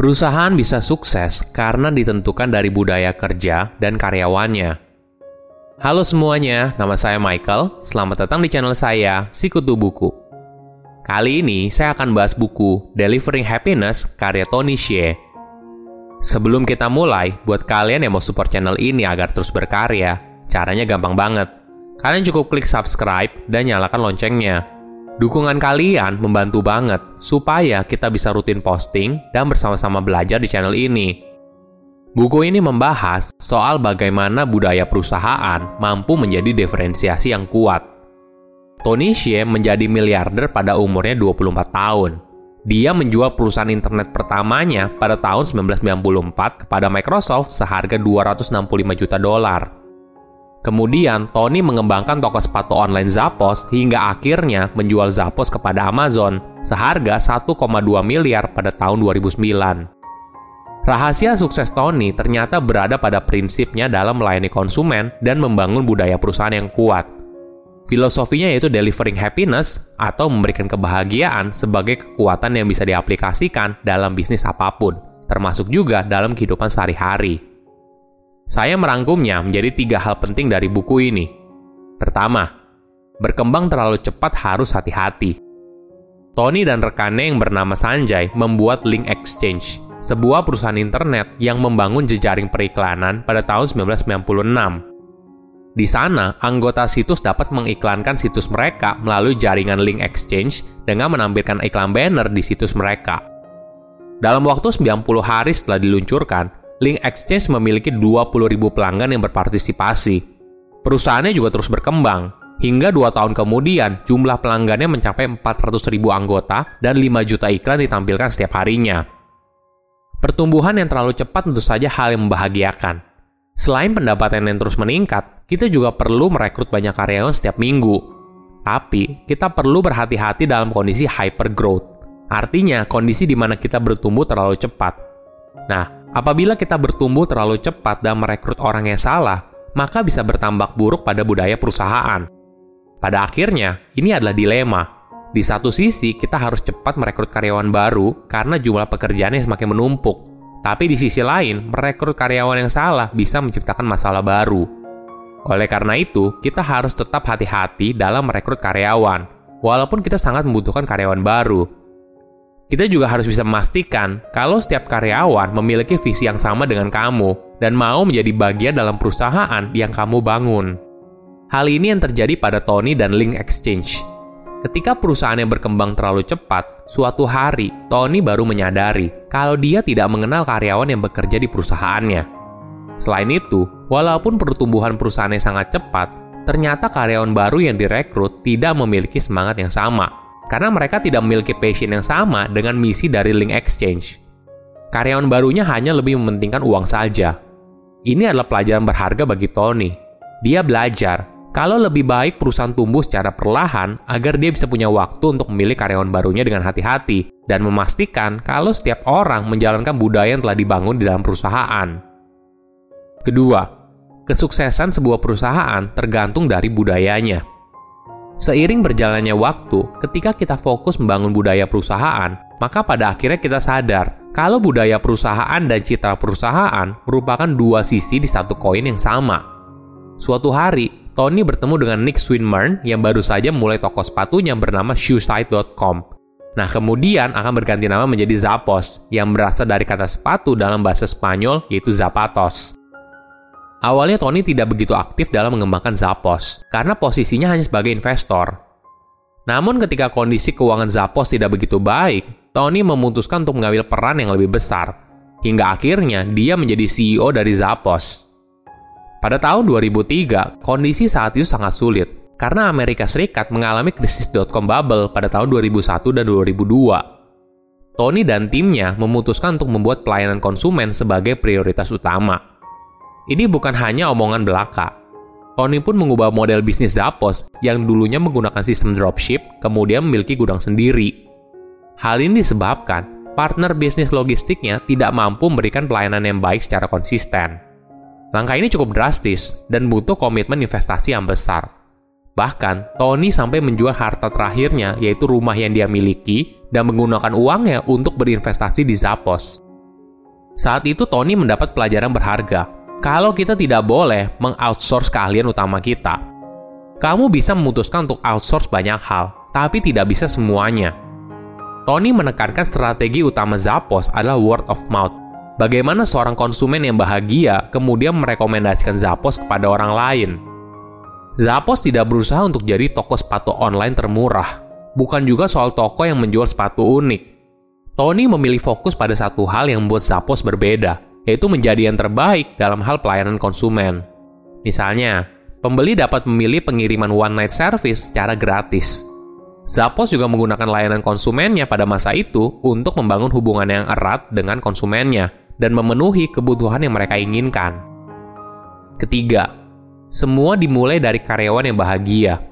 Perusahaan bisa sukses karena ditentukan dari budaya kerja dan karyawannya. Halo semuanya, nama saya Michael. Selamat datang di channel saya, Sikutu Buku. Kali ini saya akan bahas buku Delivering Happiness karya Tony Hsieh. Sebelum kita mulai, buat kalian yang mau support channel ini agar terus berkarya, caranya gampang banget. Kalian cukup klik subscribe dan nyalakan loncengnya Dukungan kalian membantu banget supaya kita bisa rutin posting dan bersama-sama belajar di channel ini. Buku ini membahas soal bagaimana budaya perusahaan mampu menjadi diferensiasi yang kuat. Tony Hsieh menjadi miliarder pada umurnya 24 tahun. Dia menjual perusahaan internet pertamanya pada tahun 1994 kepada Microsoft seharga 265 juta dolar. Kemudian, Tony mengembangkan toko sepatu online Zappos hingga akhirnya menjual Zappos kepada Amazon seharga 1,2 miliar pada tahun 2009. Rahasia sukses Tony ternyata berada pada prinsipnya dalam melayani konsumen dan membangun budaya perusahaan yang kuat. Filosofinya yaitu delivering happiness atau memberikan kebahagiaan sebagai kekuatan yang bisa diaplikasikan dalam bisnis apa pun, termasuk juga dalam kehidupan sehari-hari. Saya merangkumnya menjadi tiga hal penting dari buku ini. Pertama, berkembang terlalu cepat harus hati-hati. Tony dan rekannya yang bernama Sanjay membuat Link Exchange, sebuah perusahaan internet yang membangun jejaring periklanan pada tahun 1996. Di sana, anggota situs dapat mengiklankan situs mereka melalui jaringan Link Exchange dengan menampilkan iklan banner di situs mereka. Dalam waktu 90 hari setelah diluncurkan, Link Exchange memiliki 20.000 pelanggan yang berpartisipasi. Perusahaannya juga terus berkembang, hingga dua tahun kemudian jumlah pelanggannya mencapai 400.000 anggota dan 5 juta iklan ditampilkan setiap harinya. Pertumbuhan yang terlalu cepat tentu saja hal yang membahagiakan. Selain pendapatan yang terus meningkat, kita juga perlu merekrut banyak karyawan setiap minggu. Tapi, kita perlu berhati-hati dalam kondisi hyper growth. Artinya, kondisi di mana kita bertumbuh terlalu cepat. Nah, Apabila kita bertumbuh terlalu cepat dan merekrut orang yang salah, maka bisa bertambah buruk pada budaya perusahaan. Pada akhirnya, ini adalah dilema. Di satu sisi, kita harus cepat merekrut karyawan baru karena jumlah pekerjaan yang semakin menumpuk. Tapi di sisi lain, merekrut karyawan yang salah bisa menciptakan masalah baru. Oleh karena itu, kita harus tetap hati-hati dalam merekrut karyawan, walaupun kita sangat membutuhkan karyawan baru kita juga harus bisa memastikan kalau setiap karyawan memiliki visi yang sama dengan kamu dan mau menjadi bagian dalam perusahaan yang kamu bangun. Hal ini yang terjadi pada Tony dan Link Exchange. Ketika perusahaannya berkembang terlalu cepat, suatu hari Tony baru menyadari kalau dia tidak mengenal karyawan yang bekerja di perusahaannya. Selain itu, walaupun pertumbuhan perusahaannya sangat cepat, ternyata karyawan baru yang direkrut tidak memiliki semangat yang sama karena mereka tidak memiliki passion yang sama dengan misi dari Link Exchange. Karyawan barunya hanya lebih mementingkan uang saja. Ini adalah pelajaran berharga bagi Tony. Dia belajar kalau lebih baik perusahaan tumbuh secara perlahan agar dia bisa punya waktu untuk memilih karyawan barunya dengan hati-hati dan memastikan kalau setiap orang menjalankan budaya yang telah dibangun di dalam perusahaan. Kedua, kesuksesan sebuah perusahaan tergantung dari budayanya. Seiring berjalannya waktu, ketika kita fokus membangun budaya perusahaan, maka pada akhirnya kita sadar kalau budaya perusahaan dan citra perusahaan merupakan dua sisi di satu koin yang sama. Suatu hari, Tony bertemu dengan Nick Swinburne yang baru saja mulai toko sepatunya bernama shoesite.com. Nah, kemudian akan berganti nama menjadi Zappos, yang berasal dari kata sepatu dalam bahasa Spanyol yaitu zapatos. Awalnya Tony tidak begitu aktif dalam mengembangkan Zappos, karena posisinya hanya sebagai investor. Namun ketika kondisi keuangan Zappos tidak begitu baik, Tony memutuskan untuk mengambil peran yang lebih besar, hingga akhirnya dia menjadi CEO dari Zappos. Pada tahun 2003, kondisi saat itu sangat sulit, karena Amerika Serikat mengalami krisis dot-com bubble pada tahun 2001 dan 2002. Tony dan timnya memutuskan untuk membuat pelayanan konsumen sebagai prioritas utama. Ini bukan hanya omongan belaka. Tony pun mengubah model bisnis Zappos yang dulunya menggunakan sistem dropship, kemudian memiliki gudang sendiri. Hal ini disebabkan partner bisnis logistiknya tidak mampu memberikan pelayanan yang baik secara konsisten. Langkah ini cukup drastis dan butuh komitmen investasi yang besar. Bahkan, Tony sampai menjual harta terakhirnya, yaitu rumah yang dia miliki, dan menggunakan uangnya untuk berinvestasi di Zappos. Saat itu Tony mendapat pelajaran berharga. Kalau kita tidak boleh mengoutsource keahlian utama kita. Kamu bisa memutuskan untuk outsource banyak hal, tapi tidak bisa semuanya. Tony menekankan strategi utama Zappos adalah word of mouth. Bagaimana seorang konsumen yang bahagia kemudian merekomendasikan Zappos kepada orang lain. Zappos tidak berusaha untuk jadi toko sepatu online termurah, bukan juga soal toko yang menjual sepatu unik. Tony memilih fokus pada satu hal yang membuat Zappos berbeda, yaitu menjadi yang terbaik dalam hal pelayanan konsumen. Misalnya, pembeli dapat memilih pengiriman one night service secara gratis. Zappos juga menggunakan layanan konsumennya pada masa itu untuk membangun hubungan yang erat dengan konsumennya dan memenuhi kebutuhan yang mereka inginkan. Ketiga, semua dimulai dari karyawan yang bahagia.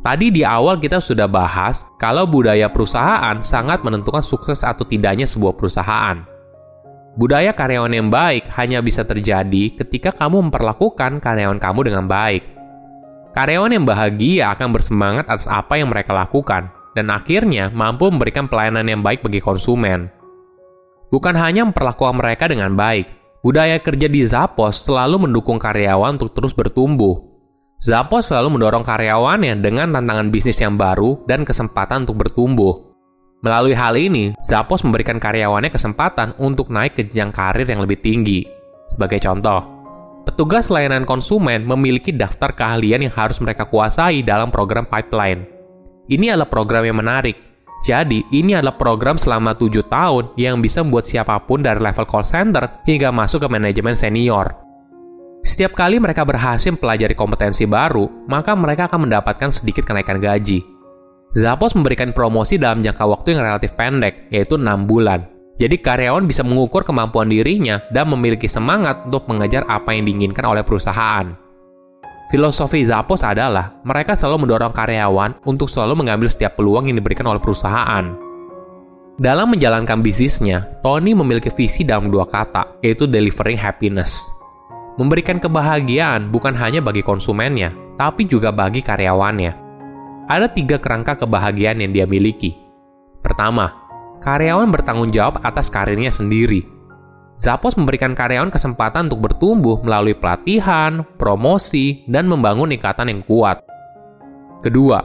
Tadi di awal kita sudah bahas kalau budaya perusahaan sangat menentukan sukses atau tidaknya sebuah perusahaan. Budaya karyawan yang baik hanya bisa terjadi ketika kamu memperlakukan karyawan kamu dengan baik. Karyawan yang bahagia akan bersemangat atas apa yang mereka lakukan dan akhirnya mampu memberikan pelayanan yang baik bagi konsumen. Bukan hanya memperlakukan mereka dengan baik, budaya kerja di Zappos selalu mendukung karyawan untuk terus bertumbuh Zappos selalu mendorong karyawannya dengan tantangan bisnis yang baru dan kesempatan untuk bertumbuh. Melalui hal ini, Zappos memberikan karyawannya kesempatan untuk naik ke jenjang karir yang lebih tinggi. Sebagai contoh, petugas layanan konsumen memiliki daftar keahlian yang harus mereka kuasai dalam program pipeline. Ini adalah program yang menarik. Jadi, ini adalah program selama 7 tahun yang bisa membuat siapa pun dari level call center hingga masuk ke manajemen senior. Setiap kali mereka berhasil mempelajari kompetensi baru, maka mereka akan mendapatkan sedikit kenaikan gaji. Zappos memberikan promosi dalam jangka waktu yang relatif pendek, yaitu 6 bulan. Jadi karyawan bisa mengukur kemampuan dirinya dan memiliki semangat untuk mengejar apa yang diinginkan oleh perusahaan. Filosofi Zappos adalah mereka selalu mendorong karyawan untuk selalu mengambil setiap peluang yang diberikan oleh perusahaan. Dalam menjalankan bisnisnya, Tony memiliki visi dalam dua kata, yaitu delivering happiness memberikan kebahagiaan bukan hanya bagi konsumennya, tapi juga bagi karyawannya. Ada tiga kerangka kebahagiaan yang dia miliki. Pertama, karyawan bertanggung jawab atas karirnya sendiri. Zappos memberikan karyawan kesempatan untuk bertumbuh melalui pelatihan, promosi, dan membangun ikatan yang kuat. Kedua,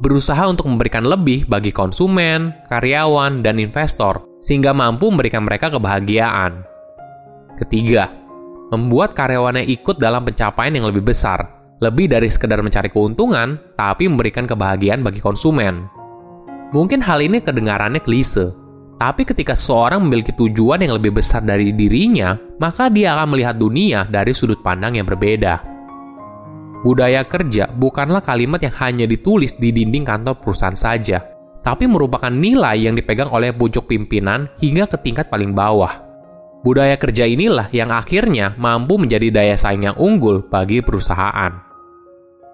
berusaha untuk memberikan lebih bagi konsumen, karyawan, dan investor, sehingga mampu memberikan mereka kebahagiaan. Ketiga, membuat karyawannya ikut dalam pencapaian yang lebih besar, lebih dari sekedar mencari keuntungan, tapi memberikan kebahagiaan bagi konsumen. Mungkin hal ini kedengarannya klise, tapi ketika seorang memiliki tujuan yang lebih besar dari dirinya, maka dia akan melihat dunia dari sudut pandang yang berbeda. Budaya kerja bukanlah kalimat yang hanya ditulis di dinding kantor perusahaan saja, tapi merupakan nilai yang dipegang oleh pucuk pimpinan hingga ke tingkat paling bawah. Budaya kerja inilah yang akhirnya mampu menjadi daya saing yang unggul bagi perusahaan.